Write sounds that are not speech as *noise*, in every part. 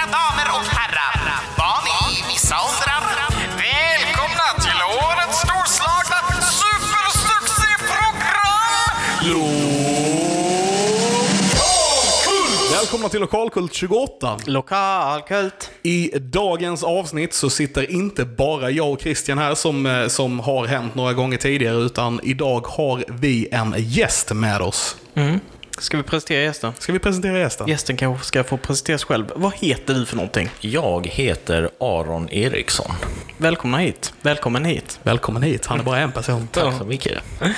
Mina damer och herrar, barn i vissa åldrar. Välkomna till årets storslagna supersuccéprogram! Välkomna till Lokalkult 28. Lokalkult. I dagens avsnitt så sitter inte bara jag och Christian här som, eh, som har hänt några gånger tidigare, utan idag har vi en gäst med oss. Ska vi presentera gästen? Ska vi presentera gästen? Gästen kanske ska få presentera sig själv. Vad heter du för någonting? Jag heter Aron Eriksson. Välkomna hit. Välkommen hit. Välkommen hit, han är bara en person. Tack så mycket. Eh,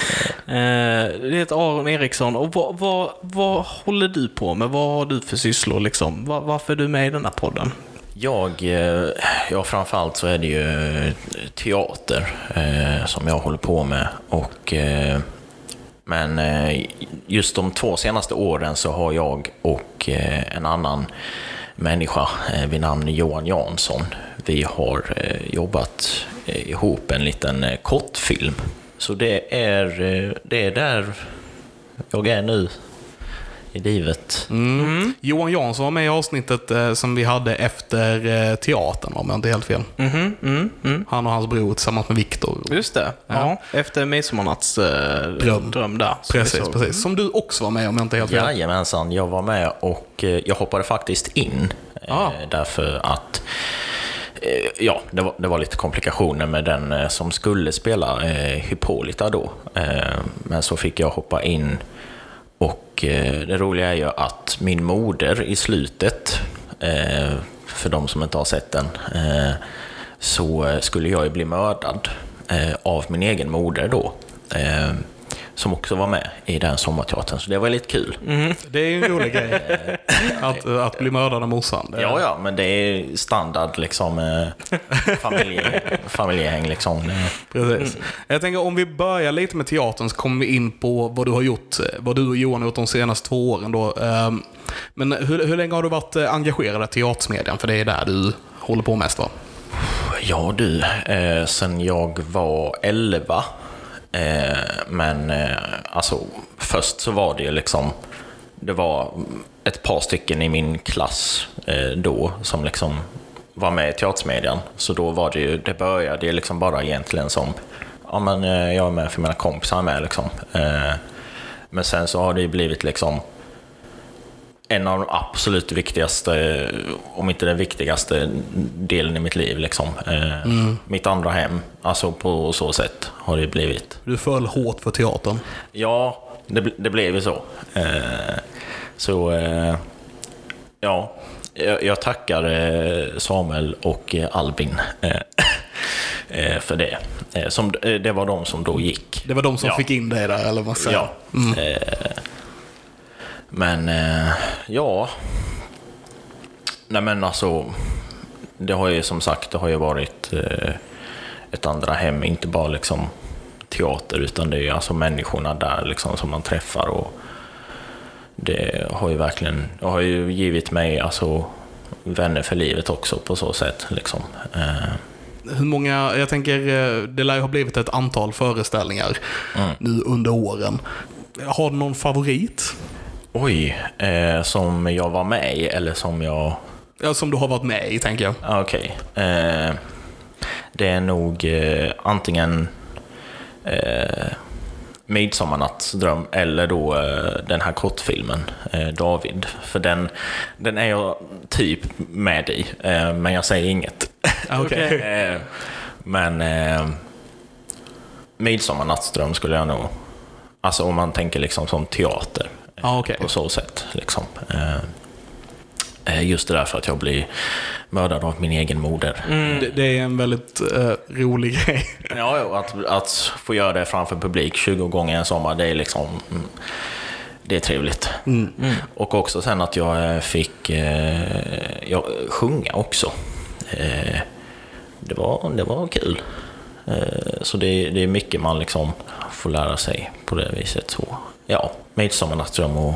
det heter Aron Eriksson. Och vad, vad, vad håller du på med? Vad har du för sysslor liksom? Var, varför är du med i den här podden? Jag, eh, ja framförallt så är det ju teater eh, som jag håller på med. Och, eh, men eh, just de två senaste åren så har jag och eh, en annan människa eh, vid namn Johan Jansson, vi har jobbat ihop en liten kortfilm. Så det är, det är där jag är nu i livet. Mm. Johan Jansson var med i avsnittet eh, som vi hade efter eh, teatern, om jag inte är helt fel. Mhm, mm, mm. Han och hans bror tillsammans med Viktor. Just det. Ja. Efter midsommarnatts eh, Dröm. dröm där. som Precis, precis. Som du också var med om jag inte är helt fel. Jajamensan, jag var med och eh, jag hoppade faktiskt in. eh, Ah. Därför att eh, Ja, det var, det var lite komplikationer med den som skulle spela eh, Hippolyta då. Eh, men så fick jag hoppa in och eh, det roliga är ju att min moder i slutet, eh, för de som inte har sett den, eh, så skulle jag ju bli mördad av min egen moder då. Eh, som också var med i den sommarteatern, så det var lite kul. Det är ju en rolig grej. Att, att bli mördad av morsan. Ja, ja, men det är standard liksom eh, familje, familjehäng liksom. Eh, Precis. Jag tänker om vi börjar lite med teatern så kommer vi in på vad du har gjort, eh, vad du och Johan har gjort de senaste två åren då. Ehm, Men hur, hur länge har du varit eh, engagerad i teatersmedjan? För det är där du håller på mest va? Ja du, eh, sen jag var 11. Eh, men eh, alltså, först så var det ju liksom, det var ett par stycken i min klass eh, då som liksom var med i teatersmedjan. Så då var det ju, det började ju liksom bara egentligen som, ja men eh, jag är med för mina kompisar är med liksom. Eh, men sen så har det ju blivit liksom en av de absolut viktigaste, om inte den viktigaste delen i mitt liv. Liksom. Eh, Mitt andra hem, alltså på så sätt har det blivit. Du föll hårt för teatern. Ja, det, det blev ju så. Eh, så, eh, ja, jag, tackar Samuel och Albin för det. Som, det var de som då gick. Det var de som Ja. fick in dig där, eller vad man säger. Ja. Eh, men, eh, ja. Nej men alltså, det har ju som sagt, det har ju varit eh, ett andra hem, inte bara liksom teater, utan det är ju alltså människorna där liksom som man träffar och det har ju verkligen, det har ju givit mig alltså vänner för livet också på så sätt liksom. Eh, Hur många, jag tänker, eh, det lär ju ha blivit ett antal föreställningar nu under åren. Har du någon favorit? Oj, eh, som jag var med i eller som jag Ja, som du har varit med i, tänker jag. Ah, Okej. Eh, det är nog eh, antingen eh, Midsommarnattsdröm eller då eh, den här kortfilmen, eh, David. För den, den är jag typ med i, eh, men jag säger inget. Okej. *laughs* eh, men eh, Midsommarnattsdröm skulle jag nog... Alltså om man tänker liksom som teater. Ja, okej. På så sätt. Liksom. Eh, eh, just det där för att jag blir mördad av min egen moder. Det, det är en väldigt eh, rolig grej. Ja, att, att få göra det framför publik 20 gånger en sommar, det är liksom... mm, Det är trevligt. Och också sen att jag fick eh, jag, sjunga också. Eh, det, var, det var kul. Eh, så det, det är mycket man liksom får lära sig på det viset. Så, ja, Midsommarnattsdröm och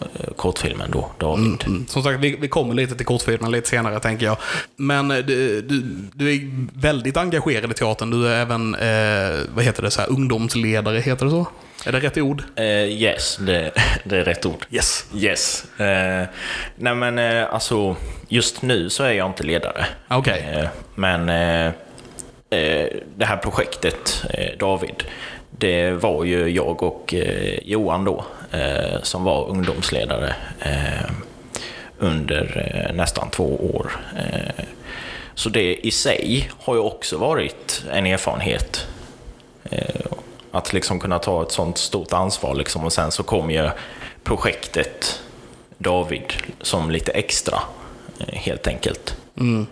eh, kortfilmen då, David. Mm. Som sagt, vi, vi kommer lite till kortfilmen lite senare, tänker jag. Men eh, du, du, du är väldigt engagerad i teatern. Du är även, eh, vad heter det, så här, ungdomsledare, heter det så? Är det rätt ord? Eh, yes, det, det är rätt ord. Yes. Yes. Eh, nej men eh, alltså, just nu så är jag inte ledare. Okej. Eh, men det här projektet, David, det var ju jag och eh, Johan då, eh, som var ungdomsledare eh, under eh, nästan två år. Eh, så det i sig har ju också varit en erfarenhet. Eh, att liksom kunna ta ett sånt stort ansvar liksom. och sen så kom ju projektet David som lite extra, eh, helt enkelt. Mm.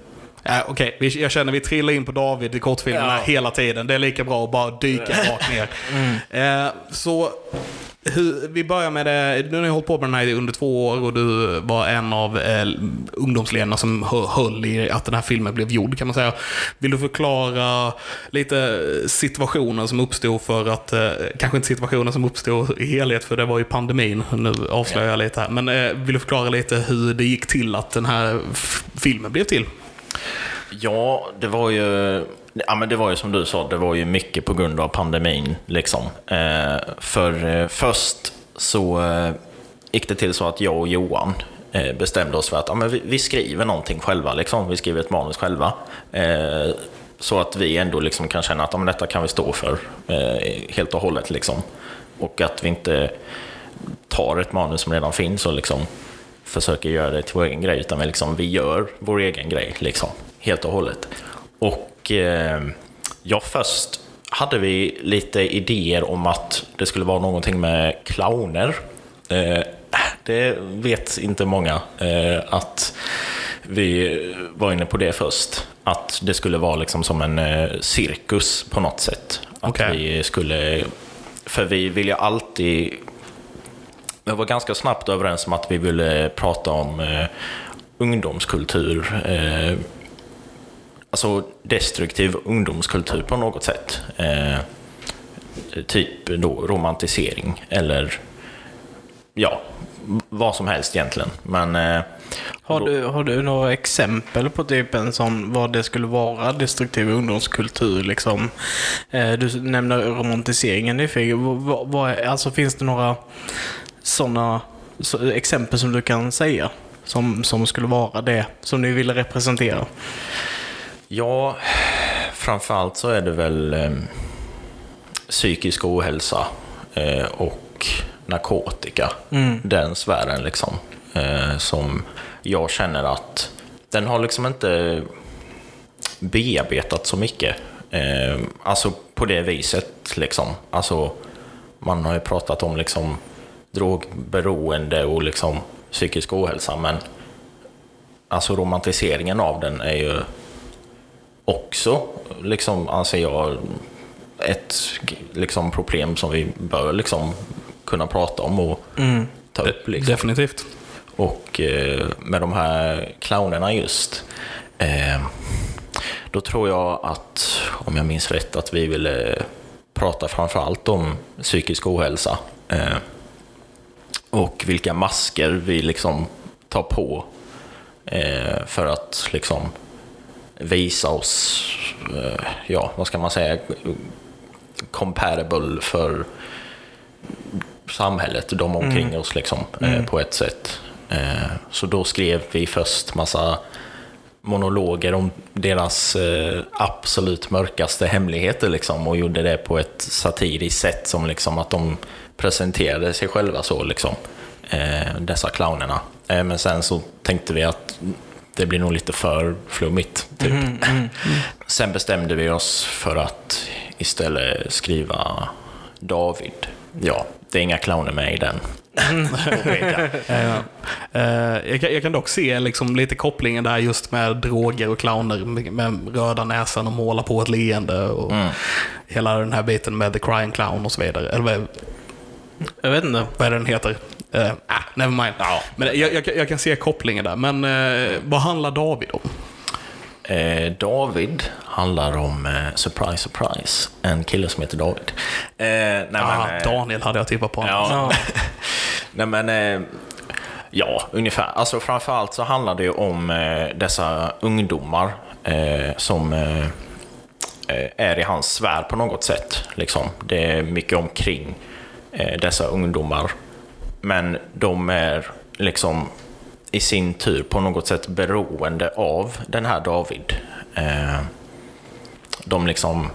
Ja, Okej, vi- jag känner vi trillar in på David i kortfilmerna Ja. hela tiden. Det är lika bra att bara dyka rakt ner. *laughs* Eh, så hur, vi börjar med det. Nu har ni hållit på med den här under två år och du var en av eh, ungdomsledarna som hö- höll i att den här filmen blev gjord kan man säga. Vill du förklara lite situationer som uppstod för att, eh, kanske inte situationer som uppstod i helhet för det var ju pandemin, nu avslöjar jag lite här. Men eh, vill du förklara lite hur det gick till att den här filmen blev till? Ja, det var ju... Ja, men det var ju som du sa, det var ju mycket på grund av pandemin. Liksom. Eh, för eh, först så eh, gick det till så att jag och Johan eh, bestämde oss för att ja, men vi, vi skriver någonting själva. Liksom. Vi skriver ett manus själva. Eh, så att vi ändå liksom kan känna att ja, men detta kan vi stå för eh, helt och hållet. Liksom. Och att vi inte tar ett manus som redan finns och liksom försöker göra det till vår egen grej, utan vi, liksom, vi gör vår egen grej, liksom, helt och hållet. Och eh, ja, först hade vi lite idéer om att det skulle vara någonting med clowner. Eh, det vet inte många eh, att vi var inne på det först. Att det skulle vara liksom som en eh, cirkus på något sätt. Att Okej. vi skulle... För vi vill ju alltid vi var ganska snabbt överens om att vi ville prata om eh, ungdomskultur. Eh, alltså destruktiv ungdomskultur på något sätt. Eh, typ då romantisering eller ja, vad som helst egentligen. Men eh, Har du, har du några exempel på typ en sån, vad det skulle vara, destruktiv ungdomskultur liksom? Eh, du nämner romantiseringen i Fig. Vad, vad, alltså finns det några sådana så, exempel som du kan säga? Som, som skulle vara det som ni ville representera? Ja, framförallt så är det väl eh, psykisk ohälsa eh, och narkotika. Den sfären liksom. Eh, som jag känner att den har liksom inte bearbetat så mycket. Eh, alltså på det viset liksom. Alltså man har ju pratat om liksom drogberoende och liksom psykisk ohälsa men alltså romantiseringen av den är ju också, liksom, anser jag, ett liksom, problem som vi bör liksom, kunna prata om och ta upp. Liksom. Definitivt. Och eh, med de här clownerna just, eh, då tror jag att, om jag minns rätt, att vi ville prata framför allt om psykisk ohälsa. Eh, och vilka masker vi liksom tar på eh, för att liksom visa oss, eh, ja, vad ska man säga, comparable för samhället, de omkring oss liksom, eh, på ett sätt. Eh, så då skrev vi först massa monologer om deras eh, absolut mörkaste hemligheter liksom, och gjorde det på ett satiriskt sätt som liksom att de presenterade sig själva så, liksom, eh, dessa clownerna. Eh, men sen så tänkte vi att det blir nog lite för flummigt. Typ. Sen bestämde vi oss för att istället skriva David. Ja, det är inga clowner med i den. *laughs* Påpeka. Eh, jag, kan, jag kan dock se liksom lite kopplingen där just med droger och clowner med, röda näsan och måla på ett leende och hela den här biten med The Crying Clown och så vidare. Eller Jag vet inte. vad är det den heter? Uh, ah, never mind. Men jag, jag, kan- jag kan se kopplingen där. Men eh, vad handlar David om? Eh, David handlar om, eh, surprise surprise, en kille som heter David. Eh, nej, Ah, men, eh, Daniel hade jag tippat på. Ja. *laughs* nej men, eh, ja, ungefär. Alltså framförallt så handlar det om eh, dessa ungdomar eh, som eh, eh, är i hans sfär på något sätt. Liksom. Det är mycket omkring eh, Eh, dessa ungdomar. Men de är liksom i sin tur på något sätt beroende av den här David. Eh, de liksom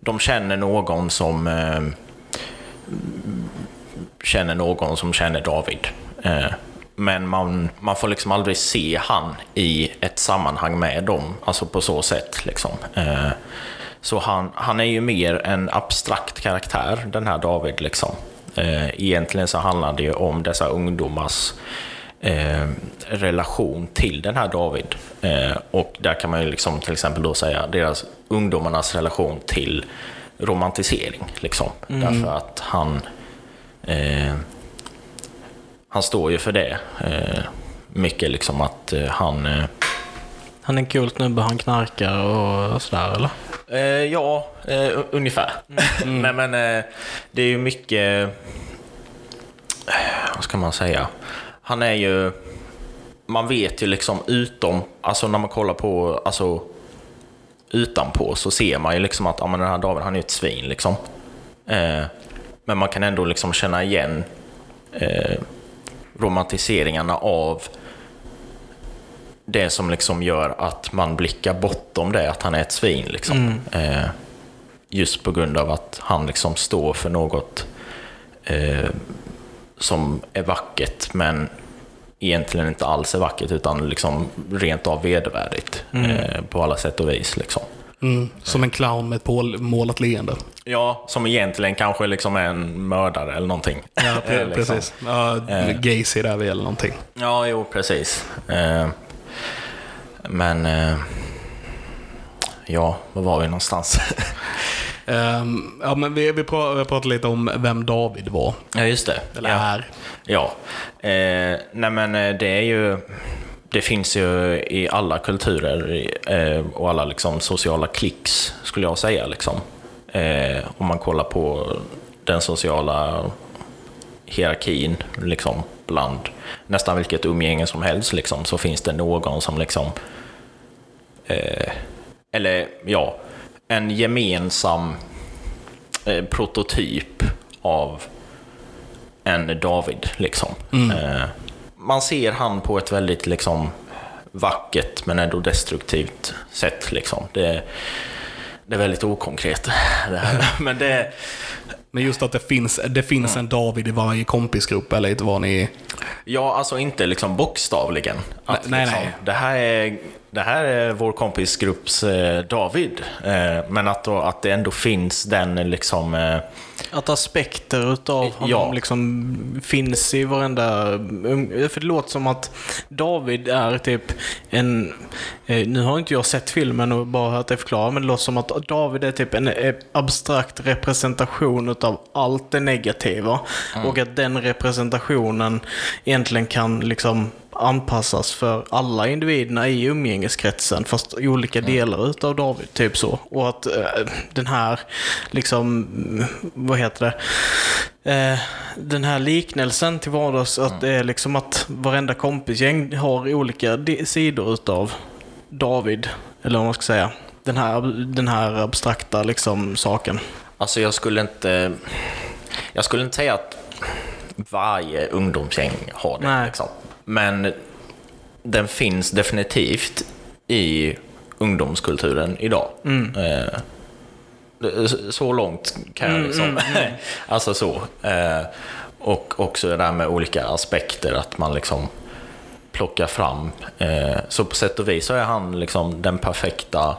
de känner någon som eh, känner någon som känner David. Eh, men man, man får liksom aldrig se han i ett sammanhang med dem, alltså på så sätt. Liksom. Eh, så han, han är ju mer en abstrakt karaktär, den här David. Liksom. Eh, egentligen så handlar det ju om dessa ungdomars eh, relation till den här David. Eh, och där kan man ju liksom till exempel då säga deras ungdomarnas relation till romantisering. Liksom. Därför att han eh, han står ju för det. Eh, mycket liksom att eh, han... Han är en cool snubbe, han knarkar och sådär eller? Eh, ja, eh, ungefär. Nej men eh, det är ju mycket... eh, Vad ska man säga? Han är ju... Man vet ju liksom utom, alltså när man kollar på, alltså utanpå så ser man ju liksom att ja, men den här David, han är ju ett svin liksom. Eh, men man kan ändå liksom känna igen eh, romantiseringarna av det som liksom gör att man blickar bortom det, att han är ett svin. Liksom. Eh, just på grund av att han liksom står för något eh, som är vackert, men egentligen inte alls är vackert, utan liksom rent av vedervärdigt eh, på alla sätt och vis. Liksom. Mm, som en clown med ett målat leende. Ja, som egentligen kanske liksom är en mördare eller någonting. Ja, *laughs* Eh, liksom. precis. Ja, Gacy där vi eller någonting. Ja, jo, precis. Men... Eh, ja, var var vi någonstans? *laughs* Ehm, ja, men vi, vi, pra- vi pratade lite om vem David var. ja, just det. Eller ja. är. Ja. Eh, nej, men eh, det är ju... Det finns ju i alla kulturer eh, och alla liksom sociala klicks, skulle jag säga. Liksom. Eh, om man kollar på den sociala hierarkin liksom, bland nästan vilket umgänge som helst, liksom, så finns det någon som liksom... Eh, eller ja, en gemensam eh, prototyp av en David. Liksom. Eh, man ser han på ett väldigt liksom, vackert men ändå destruktivt sätt. Liksom. Det, det är väldigt okonkret. *laughs* Det. Men det, Men just att det finns, det finns en David i varje kompisgrupp, eller inte vad ni... ja, alltså inte liksom bokstavligen. Att, Nej, liksom, nej. Det, här är, det här är vår kompisgrupps eh, David. Eh, men att, då, att det ändå finns den liksom... Att aspekter utav honom Ja. liksom finns i varenda... För det låter som att David är typ en... eh, Nu har inte jag sett filmen och bara hört det förklara, men det låter som att David är typ en eh, abstrakt representation utav allt det negativa. Och att den representationen egentligen kan liksom anpassas för alla individerna i umgängeskretsen fast i olika delar utav David, typ så. Och att eh, den här, liksom, mm, vad heter det? Eh, den här liknelsen till vardags, att det är liksom att varenda kompisgäng har olika sidor utav David, eller vad man ska säga. Den här, den här abstrakta liksom saken. Alltså jag skulle inte... Jag skulle inte säga att varje ungdomsgäng har det. Liksom. Men den finns definitivt i ungdomskulturen idag. Eh, det- så långt kan jag liksom... *laughs* alltså så. Eh, och också det där med olika aspekter, att man liksom plockar fram. Eh, så på sätt och vis så är han liksom den perfekta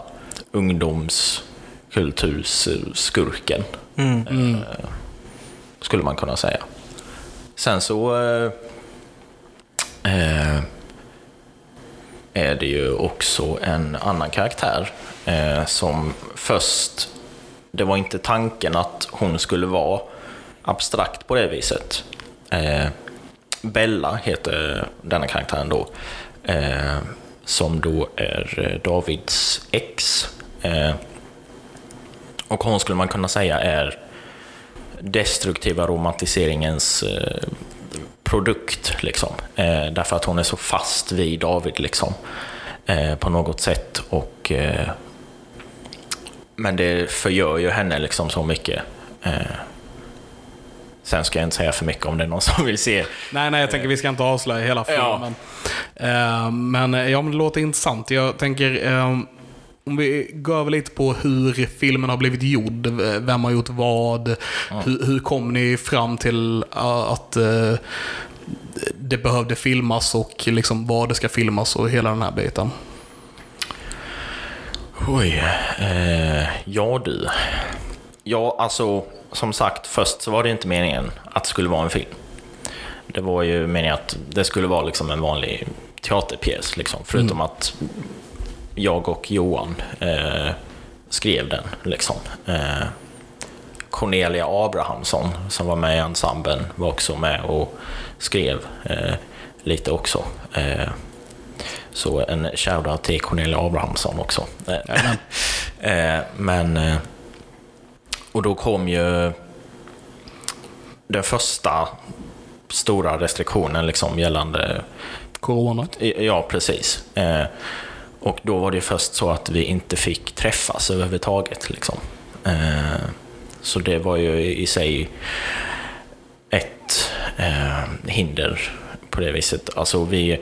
ungdomskultursskurken. Eh, skulle man kunna säga. Sen så eh, är det ju också en annan karaktär eh, som först, det var inte tanken att hon skulle vara abstrakt på det viset. Eh, Bella heter denna karaktären då, eh, som då är eh, Davids ex. Eh, och hon skulle man kunna säga är destruktiva romantiseringens eh, produkt. Liksom. Eh, därför att hon är så fast vid David liksom, eh, på något sätt. Och, eh, men det förgör ju henne liksom så mycket. Eh, Sen ska jag inte säga för mycket om det är någon som vill se. Nej, nej, jag tänker vi ska inte avslöja hela filmen. Eh, men eh, ja, men det låter intressant. Jag tänker, om vi går över lite på hur filmen har blivit gjord. Vem har gjort vad? Hur, hur kom ni fram till eh, att eh, det behövde filmas och liksom vad det ska filmas och hela den här biten? Oj. Eh, ja du. Ja, alltså som sagt, först så var det inte meningen att det skulle vara en film. Det var ju meningen att det skulle vara liksom en vanlig teaterpjäs, liksom. förutom att jag och Johan eh, skrev den. Liksom. Eh, Cornelia Abrahamsson, som var med i ensemblen, var också med och skrev eh, lite också. Eh, så en shoutout till Cornelia Abrahamsson också. Eh, *laughs* eh, men... Och då kom ju den första stora restriktionen liksom gällande... Corona? Ja, precis. Och då var det först så att vi inte fick träffas överhuvudtaget. Liksom. Eh, Så det var ju i sig ett eh, hinder på det viset. Alltså vi,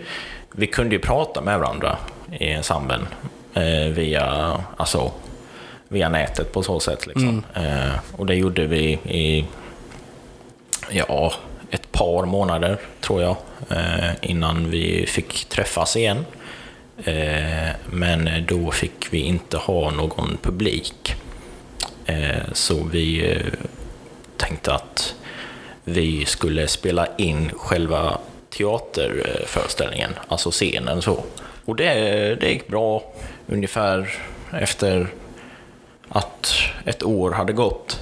vi kunde ju prata med varandra i ensemblen eh, via, alltså, via nätet på så sätt. Liksom. Eh, och det gjorde vi i ja, ett par månader, tror jag, innan vi fick träffas igen. Eh, men då fick vi inte ha någon publik. Eh, så vi eh, tänkte att vi skulle spela in själva teaterföreställningen, alltså scenen så. Och det, det gick bra ungefär efter att ett år hade gått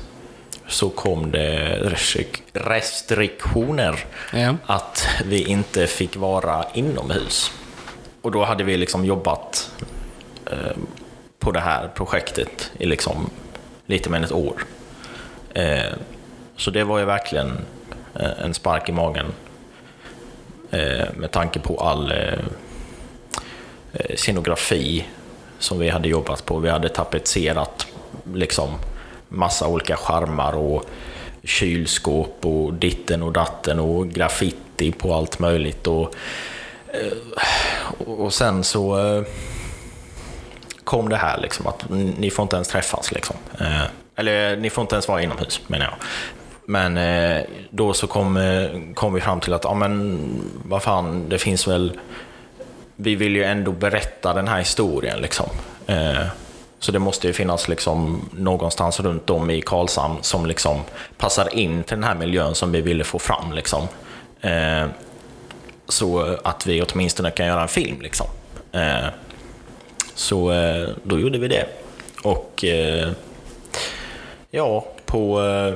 så kom det restrik- restriktioner Ja. att vi inte fick vara inomhus. Och då hade vi liksom jobbat eh, på det här projektet i liksom lite mer än ett år. Eh, så det var ju verkligen eh, en spark i magen eh, med tanke på all eh, eh scenografi som vi hade jobbat på. Vi hade tapetserat liksom massa olika skärmar och kylskåp och ditten och datten och graffiti på allt möjligt. Och, Eh, och sen så eh, kom det här liksom att ni får inte ens träffas. Liksom. Eh, eller ni får inte ens vara inomhus menar jag. Men då så kom, kom vi fram till att, ja men vad fan, det finns väl vi vill ju ändå berätta den här historien. Liksom. Så det måste ju finnas liksom någonstans runt om i Karlshamn som liksom passar in till den här miljön som vi ville få fram. Liksom. Så att vi åtminstone kan göra en film. Liksom. Eh, så eh, då gjorde vi det. Och eh, ja, på eh,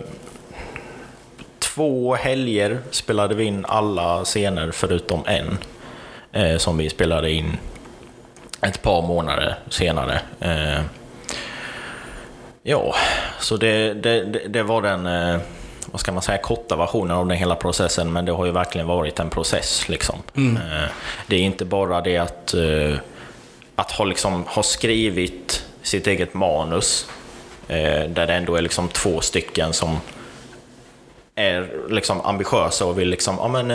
två helger spelade vi in alla scener förutom en eh, som vi spelade in ett par månader senare. Eh, ja, så det, det, det, det var den, eh, vad ska man säga, korta versionen av den hela processen, men det har ju verkligen varit en process. Liksom. Eh, det är inte bara det att, eh, att ha, liksom, ha skrivit sitt eget manus, eh, där det ändå är liksom två stycken som är liksom ambitiösa och vill liksom, ja men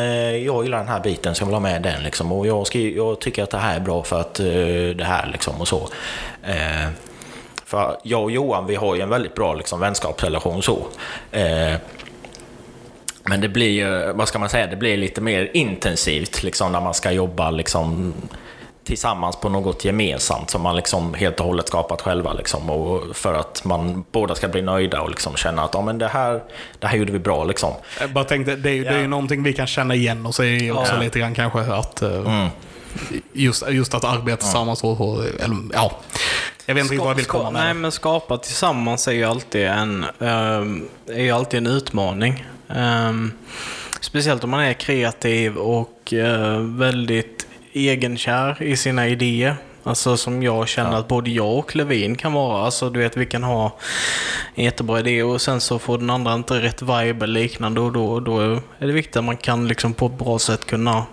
jag gillar den här biten så jag vill ha med den liksom. Och jag, skri- jag tycker att det här är bra för att det här liksom och så. För jag och Johan, vi har ju en väldigt bra liksom, vänskapsrelation så. Eh, men det blir ju, vad ska man säga, det blir lite mer intensivt liksom när man ska jobba liksom tillsammans på något gemensamt som man liksom helt och hållet skapat själva. Liksom, och för att man båda ska bli nöjda och liksom känna att ja, men det, här, det här gjorde vi bra. Liksom. Jag bara tänkte, det är, ju- det är ju Ja. någonting vi kan känna igen det ju också Ja. lite grann kanske att eh, Mm. Just, just att arbeta tillsammans och, och eller, ja. Jag vet inte riktigt vad jag vill komma med. Nej, men skapa tillsammans är ju alltid en, ehm, är ju alltid en utmaning. Ehm, speciellt om man är kreativ och eh, väldigt egenkär i sina idéer. Alltså som jag känner att både jag och Levin kan vara. Alltså du vet, vi kan ha en jättebra idé och sen så får den andra inte rätt vibe eller liknande och då, då är det viktigt att man kan liksom på ett bra sätt kunna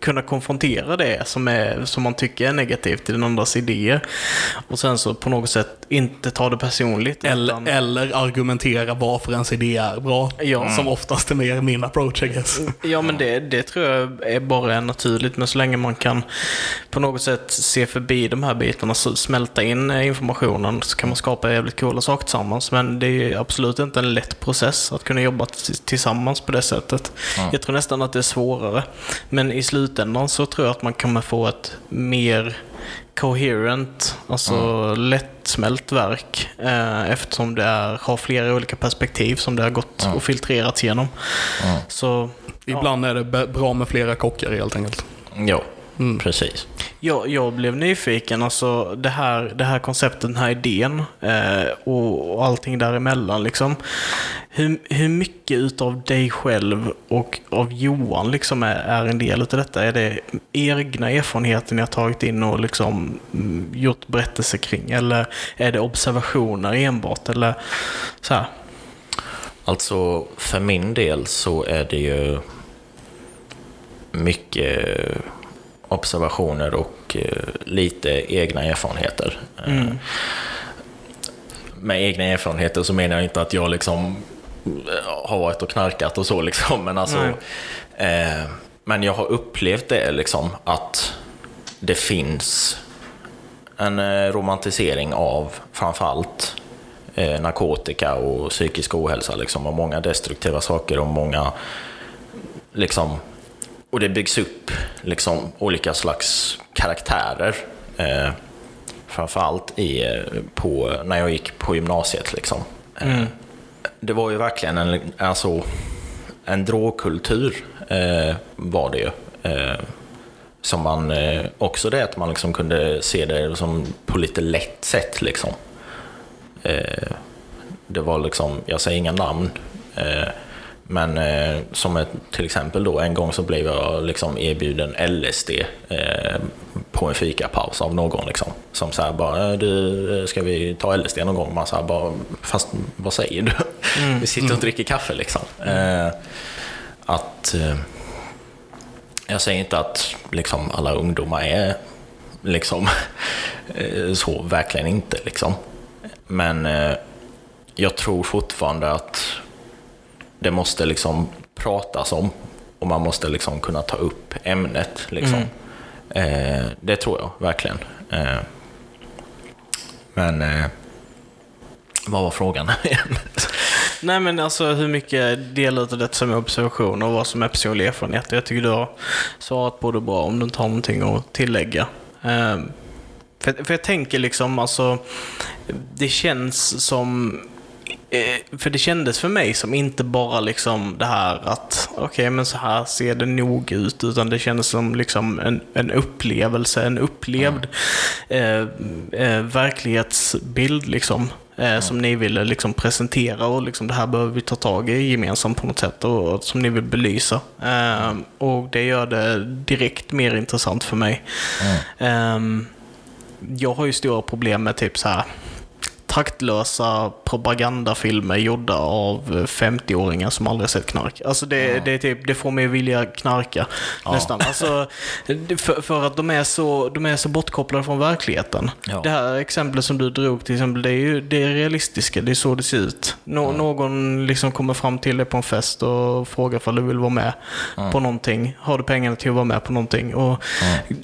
kunna konfrontera det som, är, som man tycker är negativt i den andras idéer. Och sen så på något sätt inte ta det personligt. Eller, utan- eller argumentera varför ens idé är bra. Ja. Som oftast är mer min approach, I guess. Ja, men det, det tror jag är bara naturligt. Men så länge man kan på något sätt se förbi de här bitarna, så smälta in eh, informationen, så kan man skapa jävligt coola saker tillsammans. Men det är absolut inte en lätt process att kunna jobba tillsammans på det sättet. Jag tror nästan att det är svårare. Men i slutändan så tror jag att man kommer få ett mer coherent, alltså lättsmält verk eh, eftersom det är, har flera olika perspektiv som det har gått och filtrerats igenom. Så Ibland är det bra med flera kockar helt enkelt. Ja, precis. Jag, jag blev nyfiken, alltså det här, det här konceptet, den här idén eh, och, och allting däremellan. Liksom. Hur, hur mycket utav dig själv och av Johan liksom är, är en del utav detta? Är det egna erfarenheter ni har tagit in och liksom, mm, gjort berättelser kring? Eller är det observationer enbart? Eller så här? Alltså, för min del så är det ju mycket observationer och eh, lite egna erfarenheter. Eh, Med egna erfarenheter så menar jag inte att jag liksom eh, har varit och knarkat och så liksom, men alltså eh, men jag har upplevt det liksom att det finns en romantisering av framförallt eh, narkotika och psykisk ohälsa liksom, och många destruktiva saker och många liksom och det byggs upp liksom olika slags karaktärer. Eh, framförallt i, på, när jag gick på gymnasiet. Liksom. Eh, det var ju verkligen en, alltså, en drogkultur eh, var det ju. Eh, som man, eh, också det att man liksom kunde se det som på lite lätt sätt. Liksom. Eh, det var liksom, jag säger inga namn, eh, men eh, som ett, till exempel då en gång så blev jag liksom erbjuden LSD eh, på en fikapaus av någon liksom. Som så här bara, "Eh, du, ska vi ta LSD någon gång? Man så här bara, fast vad säger du? vi sitter och dricker kaffe liksom. Eh, att, eh, jag säger inte att liksom alla ungdomar är liksom *laughs* eh, så, verkligen inte liksom. Men eh, jag tror fortfarande att det måste liksom pratas om och man måste liksom kunna ta upp ämnet. Liksom. Eh, det tror jag verkligen. Eh, men eh, vad var frågan *laughs* igen? Nej men alltså hur mycket delar av det som är observation och vad som är personlig erfarenhet. Jag tycker du har svarat både bra om du inte har någonting att tillägga. Eh, för, för jag tänker liksom alltså, det känns som för det kändes för mig som inte bara liksom det här att okej men så här ser det nog ut utan det kändes som liksom en, en upplevelse, en upplevd eh, eh, verklighetsbild liksom. Eh, Som ni ville liksom presentera och liksom det här behöver vi ta tag i gemensamt på något sätt och, och som ni vill belysa. Eh, och det gör det direkt mer intressant för mig. Ehm, jag har ju stora problem med typ så här taktlösa propagandafilmer gjorda av 50-åringar som aldrig sett knark. Alltså det, det, är typ, det får mig att vilja knarka nästan. Alltså, det- för, för att de är, så, de är så bortkopplade från verkligheten. Ja. Det här exemplet som du drog till exempel, det är ju det är realistiska, det är så det ser ut. Nå, Någon liksom kommer fram till dig på en fest och frågar om du vill vara med på någonting. Har du pengarna till att vara med på någonting? Och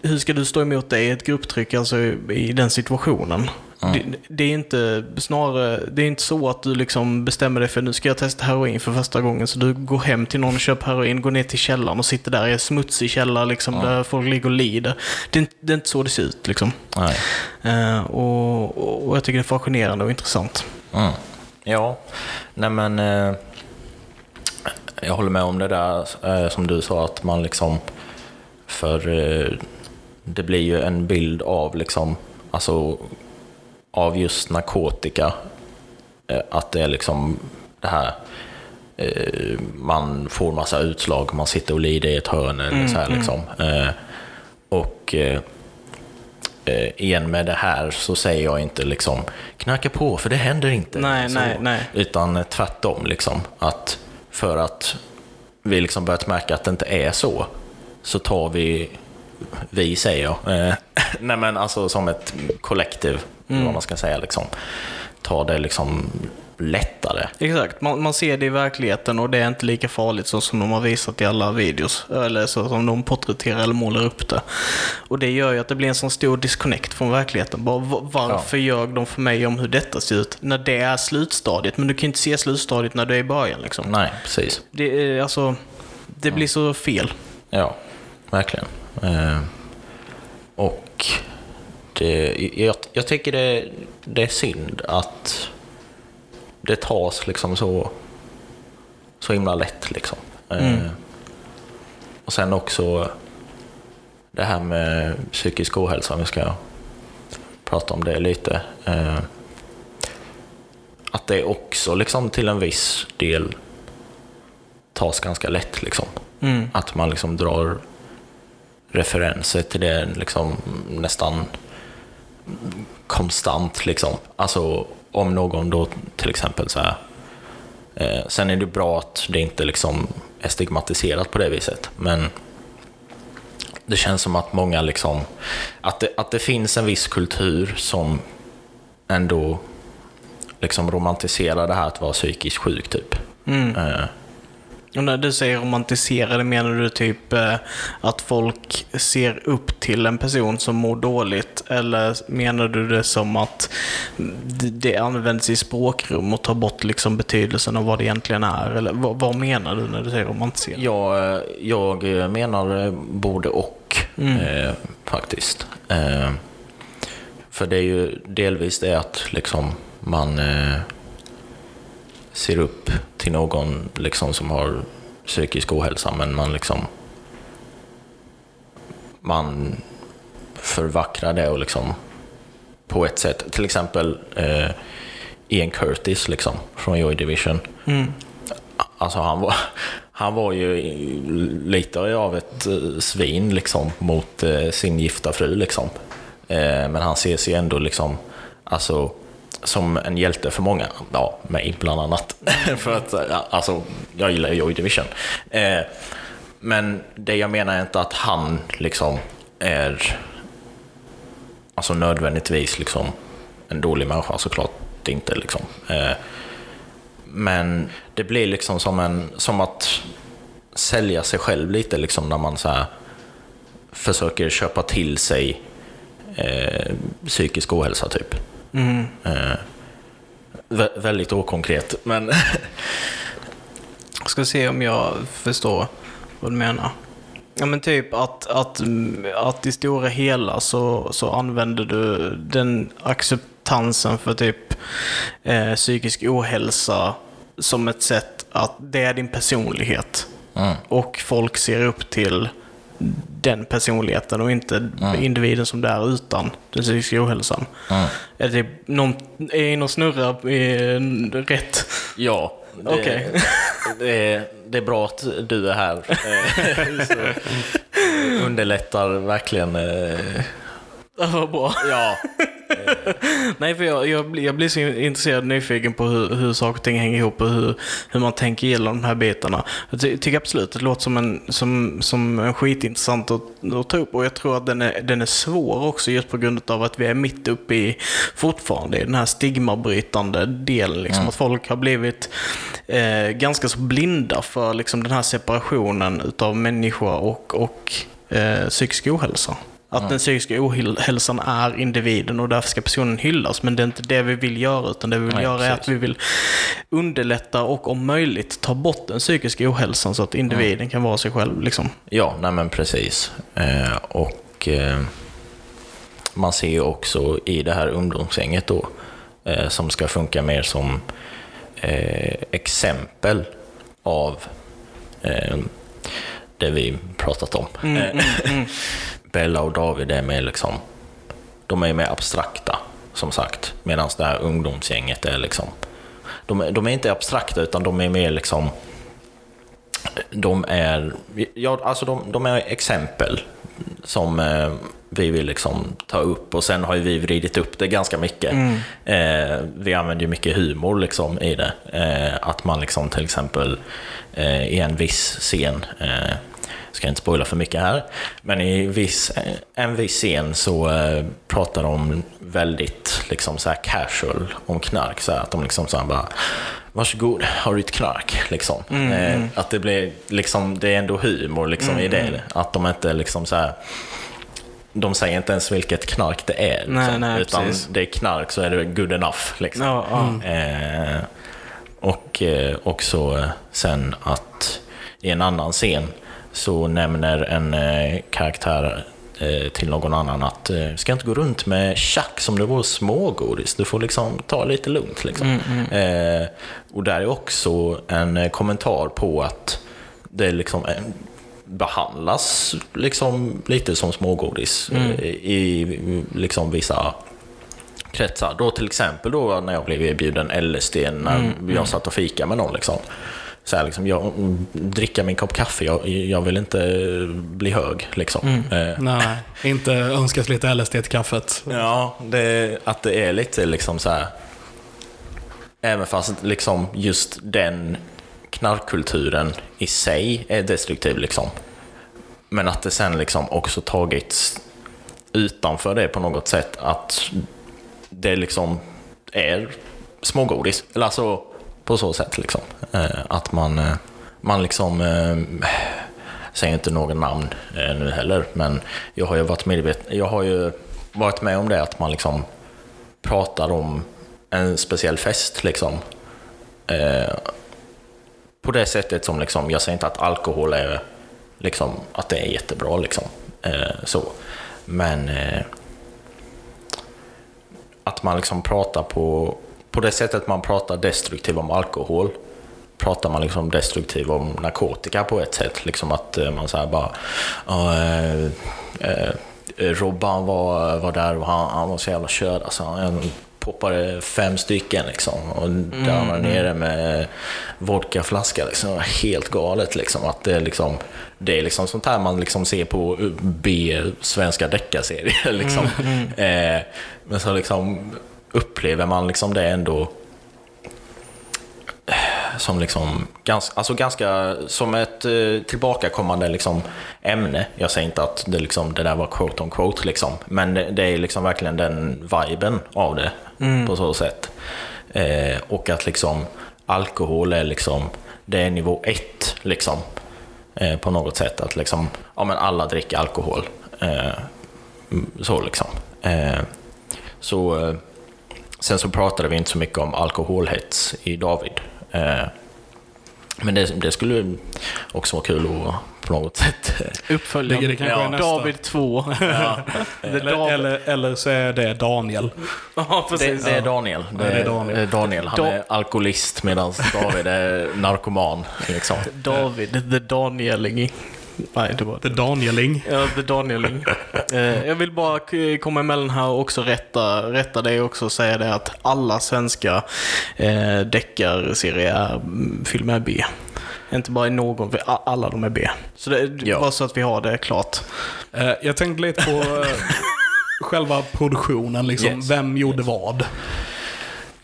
Hur ska du stå emot det i ett grupptryck, alltså i, i den situationen? Det, det är inte snarare, det är inte så att du liksom bestämmer dig för nu ska jag testa heroin för första gången. Så du går hem till någon och köper heroin, går ner till källaren och sitter där i en smutsig källare liksom, där folk ligger och lider. Det är, inte, det är inte så det ser ut liksom. Nej. Eh, och, och jag tycker det är fascinerande och intressant. Mm. Ja, nej men eh, jag håller med om det där eh, som du sa att man liksom för eh, det blir ju en bild av liksom alltså av just narkotika eh, att det är liksom det här eh, man får massa utslag, man sitter och lider i ett hörn eller så här liksom. Eh, och igen med det här så säger jag inte liksom knacka på för det händer inte. Nej, så, nej, nej. Utan tvärtom liksom att för att vi liksom börjat märka att det inte är så så tar vi, vi säger jag, eh, *laughs* nej men alltså som ett kollektiv, Mm. vad man ska säga liksom, tar det liksom lättare. Exakt, man, man ser det i verkligheten och det är inte lika farligt så som de har visat i alla videos. Eller så som de porträtterar eller målar upp det. Och det gör ju att det blir en sån stor disconnect från verkligheten. Bara, va- varför ljög de för mig om hur detta ser ut? När det är slutstadiet, men du kan inte se slutstadiet när du är i början liksom. Nej, precis. Det alltså, det blir så fel. Ja, verkligen. Eh, och det, jag, jag tycker det, det är synd att det tas liksom så, så himla lätt. Liksom. Eh, och sen också det här med psykisk ohälsa, om vi ska prata om det lite. Eh, att det också liksom till en viss del tas ganska lätt. Liksom. Mm. Att man liksom drar referenser till det liksom nästan konstant. Liksom. Alltså om någon då till exempel så här. Eh, sen är det bra att det inte liksom är stigmatiserat på det viset. Men det känns som att många liksom, att det, att det finns en viss kultur som ändå liksom romantiserar det här att vara psykiskt sjuk typ. Eh, Och när du säger romantiserade menar du typ eh, att folk ser upp till en person som mår dåligt? Eller menar du det som att det- används i språkrum och tar bort liksom betydelsen av vad det egentligen är? Eller vad, vad menar du när du säger romantisera? Jag, jag menar både och eh, faktiskt. Eh, för det är ju delvis det att liksom man eh, ser upp till någon liksom som har psykisk ohälsa men man liksom man förvackrar det och liksom på ett sätt. Till exempel eh, Ian Curtis liksom, från Joy Division. Alltså han var, *laughs* han var ju lite av ett eh, svin liksom mot eh, sin gifta fru liksom. Eh, Men han ses ju ändå liksom, alltså som en hjälte för många. Ja, mig bland annat. *laughs* för att, alltså, jag gillar ju Joy Division. Eh, Men det jag menar är inte att han liksom är alltså nödvändigtvis liksom en dålig människa såklart inte liksom. Eh, Men det blir liksom som, en, som att sälja sig själv lite liksom när man så här försöker köpa till sig eh, psykisk ohälsa typ. Eh, vä- väldigt okonkret men Jag *laughs* ska se om jag förstår vad du menar. Ja men typ att, att, att i stora hela så, så använder du den acceptansen för typ eh, psykisk ohälsa som ett sätt att det är din personlighet. Och folk ser upp till den personligheten och inte individen som det är utan den psykiska ohälsan. Är det någon, är jag inne och snurrar i rätt? ja. Det, Okej. *laughs* det, är, det är bra att du är här. *laughs* Så underlättar verkligen. eh, var bra. Ja, *laughs* Nej, för jag, jag, blir- jag blir så intresserad och nyfiken på hur, hur saker och ting hänger ihop och hur, hur man tänker igenom de här bitarna. Jag ty, tycker absolut att det låter som en, som, som en skitintressant att, att ta upp och jag tror att den är, den är svår också just på grund av att vi är mitt uppe i fortfarande i den här stigmabrytande delen. Liksom, Att folk har blivit eh, ganska så blinda för liksom, den här separationen utav människa och, och eh, psykisk ohälsa. Att den psykiska ohälsan är individen och därför ska personen hyllas. Men det är inte det vi vill göra, utan det vi vill Nej, göra är precis. att vi vill underlätta och om möjligt ta bort den psykiska ohälsan så att individen kan vara sig själv. Liksom. ja nej men precis. Eh, och eh, man ser ju också i det här ungdomsgänget då, eh, som ska funka mer som eh, exempel av eh, det vi pratat om. Eh, *laughs* Bella och David är mer liksom, de är mer abstrakta som sagt. Medan det här ungdomsgänget är liksom, de, är- de är inte abstrakta utan de är mer liksom, de är, ja, alltså de, de är exempel som eh, vi vill liksom ta upp och sen har ju vi vridit upp det ganska mycket. Eh, vi använder ju mycket humor liksom i det. Eh, att man liksom till exempel eh, i en viss scen eh, ska inte spoila för mycket här, men i viss, en viss scen så eh, pratar de väldigt liksom så här casual om knark. Så här, att de liksom så här bara Varsågod, har du ett knark? Liksom. Eh, att det blir liksom, det är ändå humor liksom i det. Att de inte liksom så här de säger inte ens vilket knark det är. Nej, Liksom, nej, utan precis. det är knark så är det good enough. Liksom. Ja, ja. Eh, och eh, också sen att i en annan scen så nämner en eh, karaktär eh, till någon annan att eh, ska inte gå runt med tjack som det vore smågodis. Du får liksom ta lite lugnt. Liksom. Eh, och där är också en kommentar på att det liksom behandlas liksom lite som smågodis eh, i liksom vissa kretsar. Då till exempel då när jag blev erbjuden LSD när jag satt och fika med någon. Liksom. Så här, liksom, jag, mm, dricka min kopp kaffe, jag, jag vill inte eh, bli hög. Liksom. Eh, Nej, inte önskas lite LSD till kaffet. Ja, det, att det är lite liksom så här. Även fast liksom just den knarkkulturen i sig är destruktiv liksom. Men att det sen liksom också tagits utanför det på något sätt. Att det liksom är smågodis. Eller alltså på så sätt liksom. Eh, att man, eh, man liksom eh, säger inte någon namn eh, nu heller, men jag har ju varit medveten, jag har ju varit med om det att man liksom pratar om en speciell fest liksom. Eh, på det sättet som liksom, jag säger inte att alkohol är liksom, att det är jättebra liksom. Eh, så. Men eh, att man liksom pratar på, på det sättet man pratar destruktivt om alkohol pratar man liksom destruktivt om narkotika på ett sätt. Liksom att eh, man säger bara "Ja, eh, eh, Robban var, var där och han, han var så jävla körd. Alltså, han poppade fem stycken liksom. Och där han var nere med vodkaflaska. Liksom. Helt galet liksom. Att det, liksom, det är liksom sånt här man liksom ser på B svenska deckarserier. *laughs* Liksom. Eh, men så liksom upplever man liksom det ändå som liksom ganska, alltså ganska som ett eh, tillbakakommande liksom ämne. Jag säger inte att det, liksom, det där var quote on quote, liksom, men det, det är liksom verkligen den viben av det på så sätt. Eh, och att liksom alkohol är liksom, det är nivå ett liksom, eh, på något sätt. Att liksom, ja men alla dricker alkohol. Eh, mm, så liksom. Eh, så, eh, sen så pratade vi inte så mycket om alkoholhets i David. Eh, men det, det skulle också vara kul att på något sätt... Det- det kanske nästa. David 2. *laughs* Det är Eller, David. eller, eller så är det Daniel. Ja, Det, precis. det är Daniel. Det, det är Daniel. Daniel. Han Da- är alkoholist medan David är narkoman. Liksom. David, the Danieling. Nej, det var The Danieling. Ja, The Danieling. *laughs* Eh, jag vill bara komma emellan här och också rätta, rätta dig också och säga det att alla svenska eh, deckarserier är, mm, B. Inte bara i någon, alla de är B. Så det Ja. bara så att vi har det klart. Eh, jag tänkte lite på eh, *laughs* själva produktionen. Liksom. Yes. Vem gjorde vad?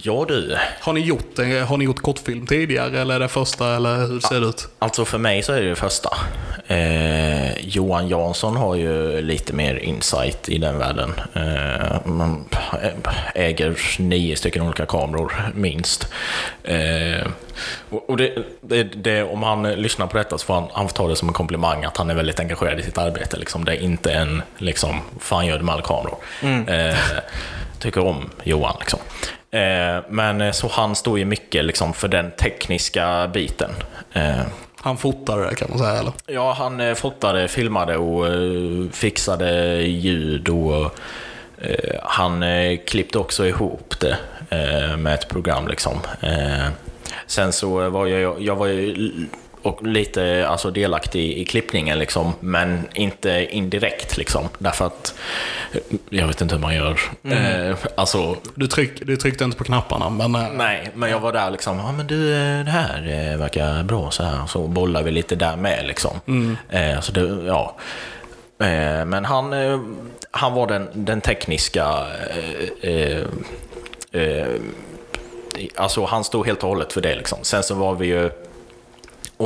Ja du, Har ni, gjort, har ni gjort kortfilm tidigare eller är det första eller hur ser det ut? alltså för mig så är det det första. Eh, Johan Jansson har ju lite mer insight i den världen. Eh, man äger nio stycken olika kameror, minst. Eh, och det, det, det, om han lyssnar på detta så får han, han får ta det som en komplimang att han är väldigt engagerad i sitt arbete. Liksom. Det är inte en, liksom, fan gör du med alla kameror? Eh, tycker om Johan. Liksom. Eh, men eh, så han står ju mycket liksom, för den tekniska biten. Eh, Han fotade det kan man säga eller? Ja, han fotade, filmade och fixade ljud och han klippte också ihop det med ett program liksom. Sen så var jag, jag var ju och lite alltså, delaktig i klippningen liksom, men inte indirekt liksom. Därför att jag vet inte hur man gör. Eh, alltså, Du, tryck, du tryckte inte på knapparna men... eh, Nej, men jag var där liksom, ja men du, eh, det här eh, verkar bra så här. Så bollar vi lite där med liksom. Eh, så det, ja. Eh, men han, eh, han var den, den tekniska, eh, eh, eh, alltså han stod helt och hållet för det liksom. Sen så var vi ju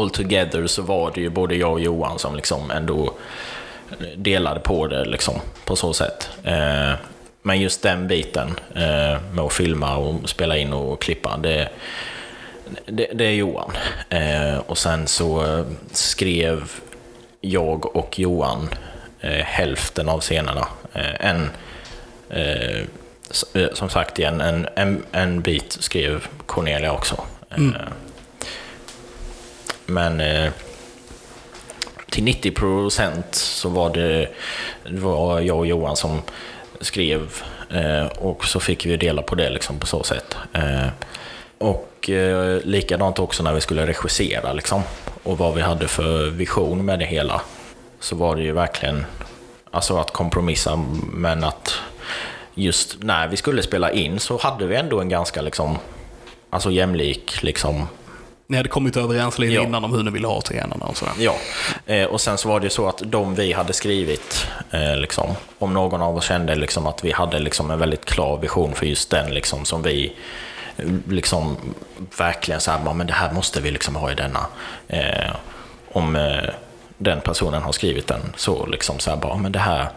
all together så var det ju både jag och Johan som liksom ändå delade på det liksom, på så sätt. Eh, men just den biten eh, med att filma och spela in och klippa, det, det, det är Johan. Eh, och sen så skrev jag och Johan eh, hälften av scenerna. Eh, en, eh, eh som sagt igen, en, en, en bit skrev Cornelia också. Eh, mm. Men eh, till 90 procent så var det, det var jag och Johan som skrev eh, och så fick vi dela på det liksom på så sätt. Eh, och eh, likadant också när vi skulle regissera liksom och vad vi hade för vision med det hela. Så var det ju verkligen alltså att kompromissa men att just när vi skulle spela in så hade vi ändå en ganska liksom alltså jämlik liksom ni hade kommit överens lite Ja. innan om hur ni ville ha scenerna och sådär. Ja, eh, och sen så var det ju så att de vi hade skrivit, eh, liksom, om någon av oss kände liksom att vi hade liksom en väldigt klar vision för just den liksom, som vi eh, liksom verkligen så här, "Ja, men det här måste vi liksom ha i denna. Eh, om eh, den personen har skrivit den så liksom så här, bara, men det här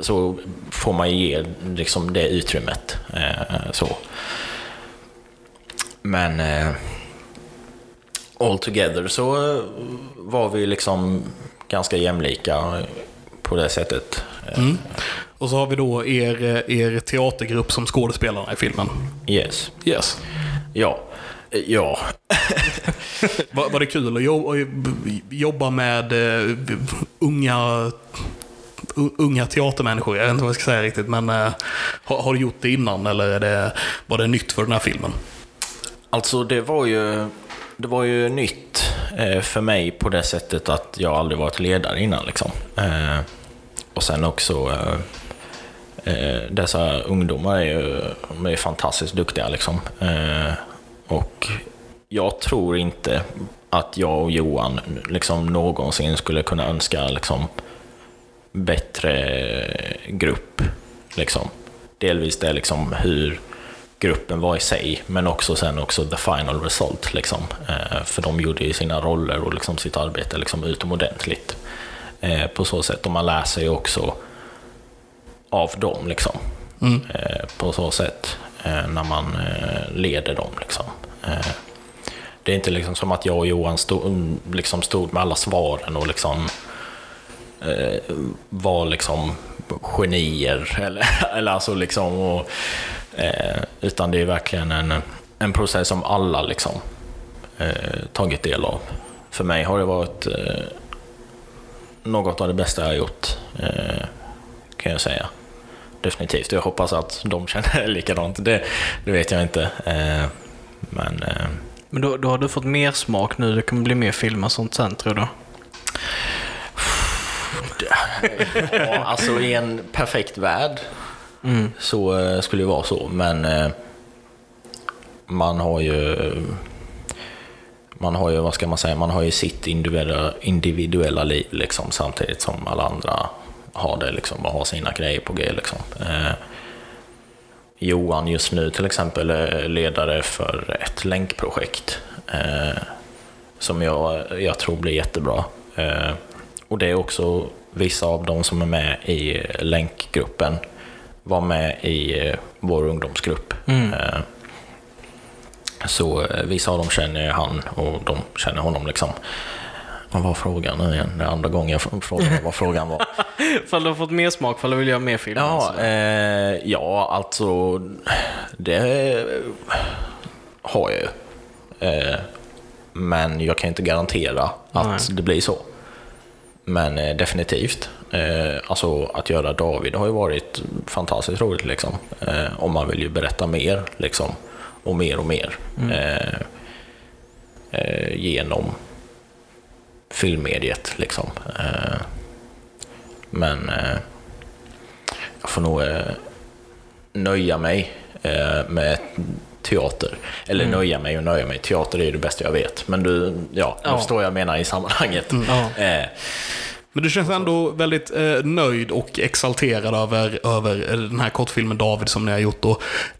så får man ju ge liksom det utrymmet. Eh, så. Men all together så eh, var vi liksom ganska jämlika på det sättet. Eh, Och så har vi då er, eh, er teatergrupp som skådespelarna i filmen. Yes. Yes. Ja. Ja. *laughs* Var, var det kul att jobba, med unga, unga teatermänniskor? Jag vet inte vad jag ska säga riktigt, men har, har du gjort det innan eller det, var det nytt för den här filmen? Alltså det var ju, det var ju nytt eh, för mig på det sättet att jag aldrig varit ledare innan. Liksom. Eh, och sen också, eh, dessa ungdomar är ju är fantastiskt duktiga. Liksom. Och jag tror inte att jag och Johan liksom någonsin skulle kunna önska liksom, bättre grupp. Liksom. Delvis det liksom hur gruppen var i sig, men också sen också the final result. Liksom. Eh, för de gjorde ju sina roller och liksom sitt arbete liksom utomordentligt. Eh, på så sätt. Och man lär sig också av dem. Liksom. Eh, på så sätt. Eh, när man eh, leder dem. Liksom. Eh, det är inte liksom som att jag och Johan stod, liksom stod med alla svaren och liksom var liksom genier. Eller, *laughs* eller alltså liksom, och, eh, utan det är verkligen en, en process som alla liksom eh, tagit del av. För mig har det varit eh, något av det bästa jag har gjort, eh, kan jag säga. Definitivt. Jag hoppas att de känner *laughs* likadant. Det, det vet jag inte. Eh, men eh, Men då, då har du fått mer smak nu. Det kommer bli mer film och sånt sen tror du? Ja, alltså i en perfekt värld Mm. så eh, skulle det vara så, men eh, man har ju man har ju, vad ska man säga, man har ju sitt individuella, individuella liv liksom, samtidigt som alla andra har det liksom, och har sina grejer på G. Liksom. Eh, Johan just nu till exempel är ledare för ett länkprojekt eh, som jag, jag tror blir jättebra. Eh, och det är också vissa av de som är med i eh, länkgruppen var med i eh, vår ungdomsgrupp. Eh, så eh, vissa av dem känner han och de känner honom liksom. Vad var frågan nu igen? Det andra gången jag frågade vad frågan var. *laughs* Fall du har fått mer smak, fall du vill göra mer film. Ja, alltså. eh, ja alltså det har jag ju. Eh, men jag kan inte garantera att Nej. det blir så. Men eh, definitivt. Eh, alltså att göra David har ju varit fantastiskt roligt liksom. Eh, och man vill ju berätta mer liksom. Och mer och mer. Eh, eh, genom filmmediet liksom. Eh, men eh, jag får nog eh, nöja mig med teater. Eller nöja mig och nöja mig. Teater är ju det bästa jag vet. Men du, ja, du Ja. förstår jag menar i sammanhanget. Ja. Men du känns ändå väldigt eh, nöjd och exalterad över, över eh, den här kortfilmen David som ni har gjort. Då.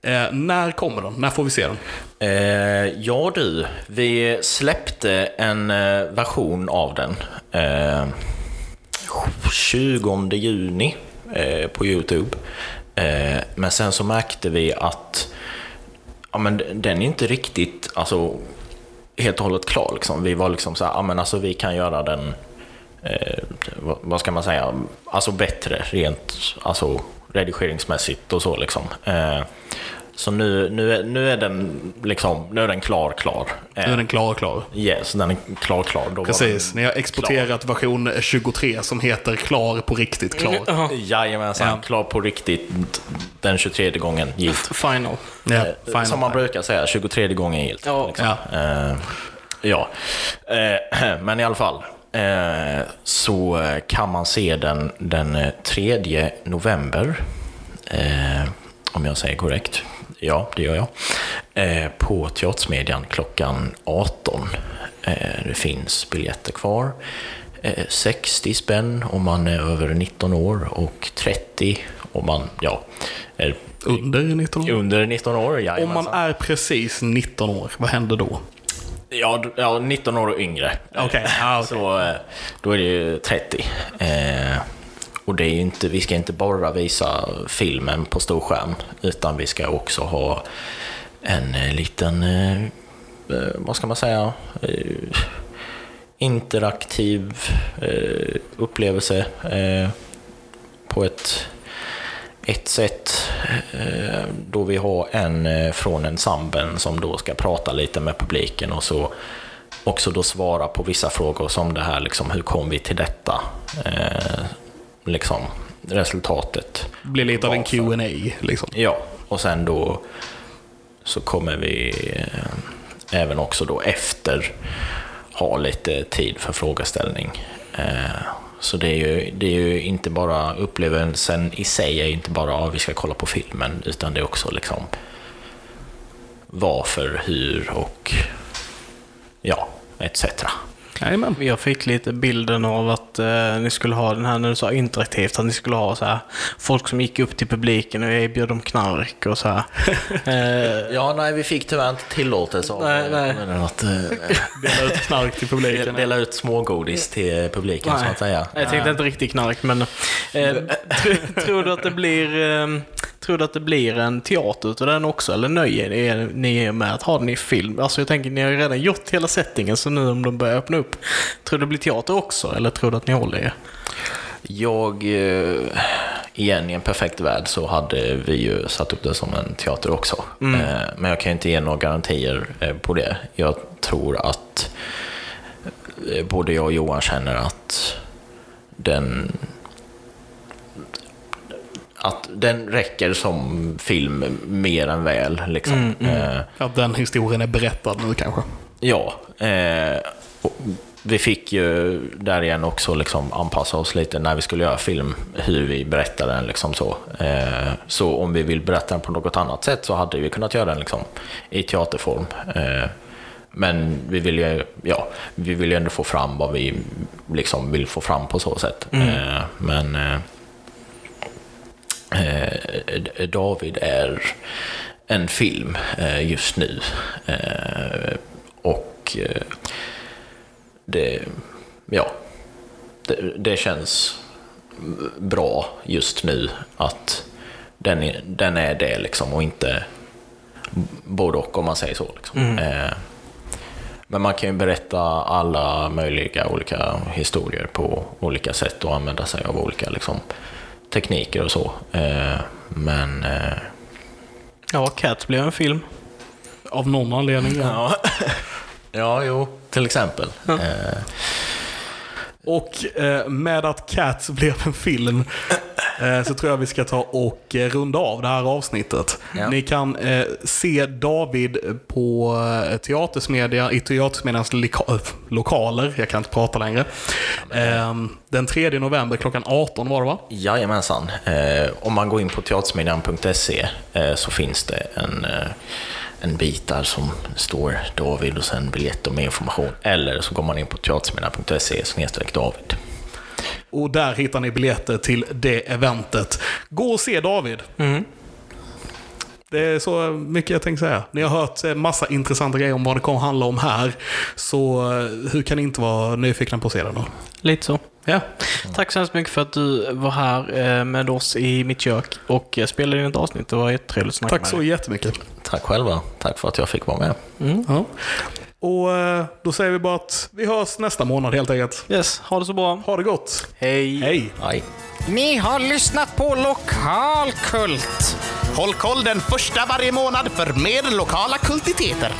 Eh, när kommer den? När får vi se den? Eh, ja du, vi släppte en eh, version av den eh, 20 juni eh, på Youtube. Men sen så märkte vi att ja, men den är inte riktigt alltså, helt och hållet klar. Liksom. Vi var liksom så här, ja, men alltså, vi kan göra den, eh, vad, vad ska man säga, alltså bättre rent alltså, redigeringsmässigt och så. Liksom. Eh, så nu, nu, är, nu är den liksom, nu är den klar, klar. Nu är den klar, klar. Yes, den är klar, klar. Då Precis, ni har exporterat version 23 som heter klar på riktigt klar. *laughs* Ja, Jajamensan, Ja. klar på riktigt den 23 gången gilt. final. Ja, Eh, final. Som man brukar säga, 23 gången gilt. Ja. liksom. Ja. Eh, ja. Eh, *clears throat* men i alla fall. Eh, så eh, kan man se den den eh, 3 november. Eh, om jag säger korrekt. Ja, det gör jag. Eh, på Teatersmedjan klockan 18. Eh, det finns biljetter kvar. Eh, 60 spänn om man är över 19 år och 30 om man ja, är Under 19 år? under 19 år. Om man är precis 19 år, vad händer då? Ja, ja, 19 år och yngre. Okej, ah, okej. Så eh, då är det ju 30. Eh, och det är inte, vi ska inte bara visa filmen på stor skärm, utan vi ska också ha en eh, liten, eh, eh, vad ska man säga, eh, interaktiv eh, upplevelse eh, på ett, ett sätt eh, då vi har en eh, från ensemblen som då ska prata lite med publiken och så också då svara på vissa frågor som det här, liksom, hur kom vi till detta? Eh, liksom, resultatet. Blir lite av en? Q&A liksom. Ja, och sen då så kommer vi eh, även också då efter ha lite tid för frågeställning. Eh, så det är, ju, det är ju inte bara upplevelsen i sig, är inte bara att vi ska kolla på filmen, utan det är också liksom varför, hur och ja, etc. Jajamän. Jag fick lite bilden av att eh, ni skulle ha den här, när du sa interaktivt, att ni skulle ha så här folk som gick upp till publiken och erbjöd dem knark och så här. *laughs* eh, Ja, nej, vi fick tyvärr inte tillåtelse av Nej, nej. kommunen att eh, *laughs* Dela ut knark till publiken. dela ut smågodis till publiken så att säga. Jag tänkte inte riktigt knark, men... Eh, *laughs* tr- tror du att det blir... Tror du att det blir en teater utav den också? Eller nöjer er- ni er med att ha den i film? Alltså jag tänker, ni har ju redan gjort hela settingen, så nu om de börjar öppna upp. Tror du det blir teater också? Eller tror du att ni håller er? Jag, eh, igen i en perfekt värld så hade vi ju satt upp det som en teater också. Eh, Men jag kan ju inte ge några garantier eh, på det. Jag tror att både jag och Johan känner att den att den räcker som film mer än väl. Liksom. Eh, Att den historien är berättad nu kanske. Ja, eh, vi fick ju där igen också liksom anpassa oss lite när vi skulle göra film, hur vi berättar den. Liksom så. Eh, så om vi vill berätta den på något annat sätt så hade vi kunnat göra den liksom, i teaterform. Eh, men vi vill ju ja, vi vill ju ändå få fram vad vi liksom vill få fram på så sätt. Eh, men eh, David är en film eh, just nu. Eh, och det, ja, det, det känns bra just nu att den är, den är det liksom och inte både och om man säger så. Liksom. Eh, men man kan ju berätta alla möjliga olika historier på olika sätt och använda sig av olika liksom, tekniker och så. Eh, men eh, Ja, Cats blev en film. Av någon anledning. Ja. ja, *laughs* ja jo, till exempel. Eh, Och med att Cats blev en film så tror jag vi ska ta och eh, runda av det här avsnittet. Ja. Ni kan eh, se David på eh, Teatersmedia i Teatersmedias loka- lokaler. Jag kan inte prata längre. Eh, den 3 november klockan 18 var det va? Jajamensan. Eh, om man går in på teatersmedjan.se eh, så finns det en, eh, en bit där som står David och sen biljett och mer information. Eller så går man in på teatersmedjan.se snedstreck David. Och där hittar ni biljetter till det eventet. Gå och se David. Det är så mycket jag tänkte säga. Ni har hört massa intressanta grejer om vad det kommer handla om här. Så eh, hur kan ni inte vara nyfikna på att se den då? Lite så. Ja. Tack så hemskt mycket för att du var här eh, med oss i mitt kök och eh, spelade in ett avsnitt. Det var jättetrevligt att snacka Tack med så dig. jättemycket. Tack själva. Tack för att jag fick vara med. Ja. Och eh, då säger vi bara att vi hörs nästa månad helt enkelt. Yes, ha det så bra. Ha det gott. Hej. Hej! Hej. Ni har lyssnat på Lokalkult. Håll koll den första varje månad för mer lokala kultiteter.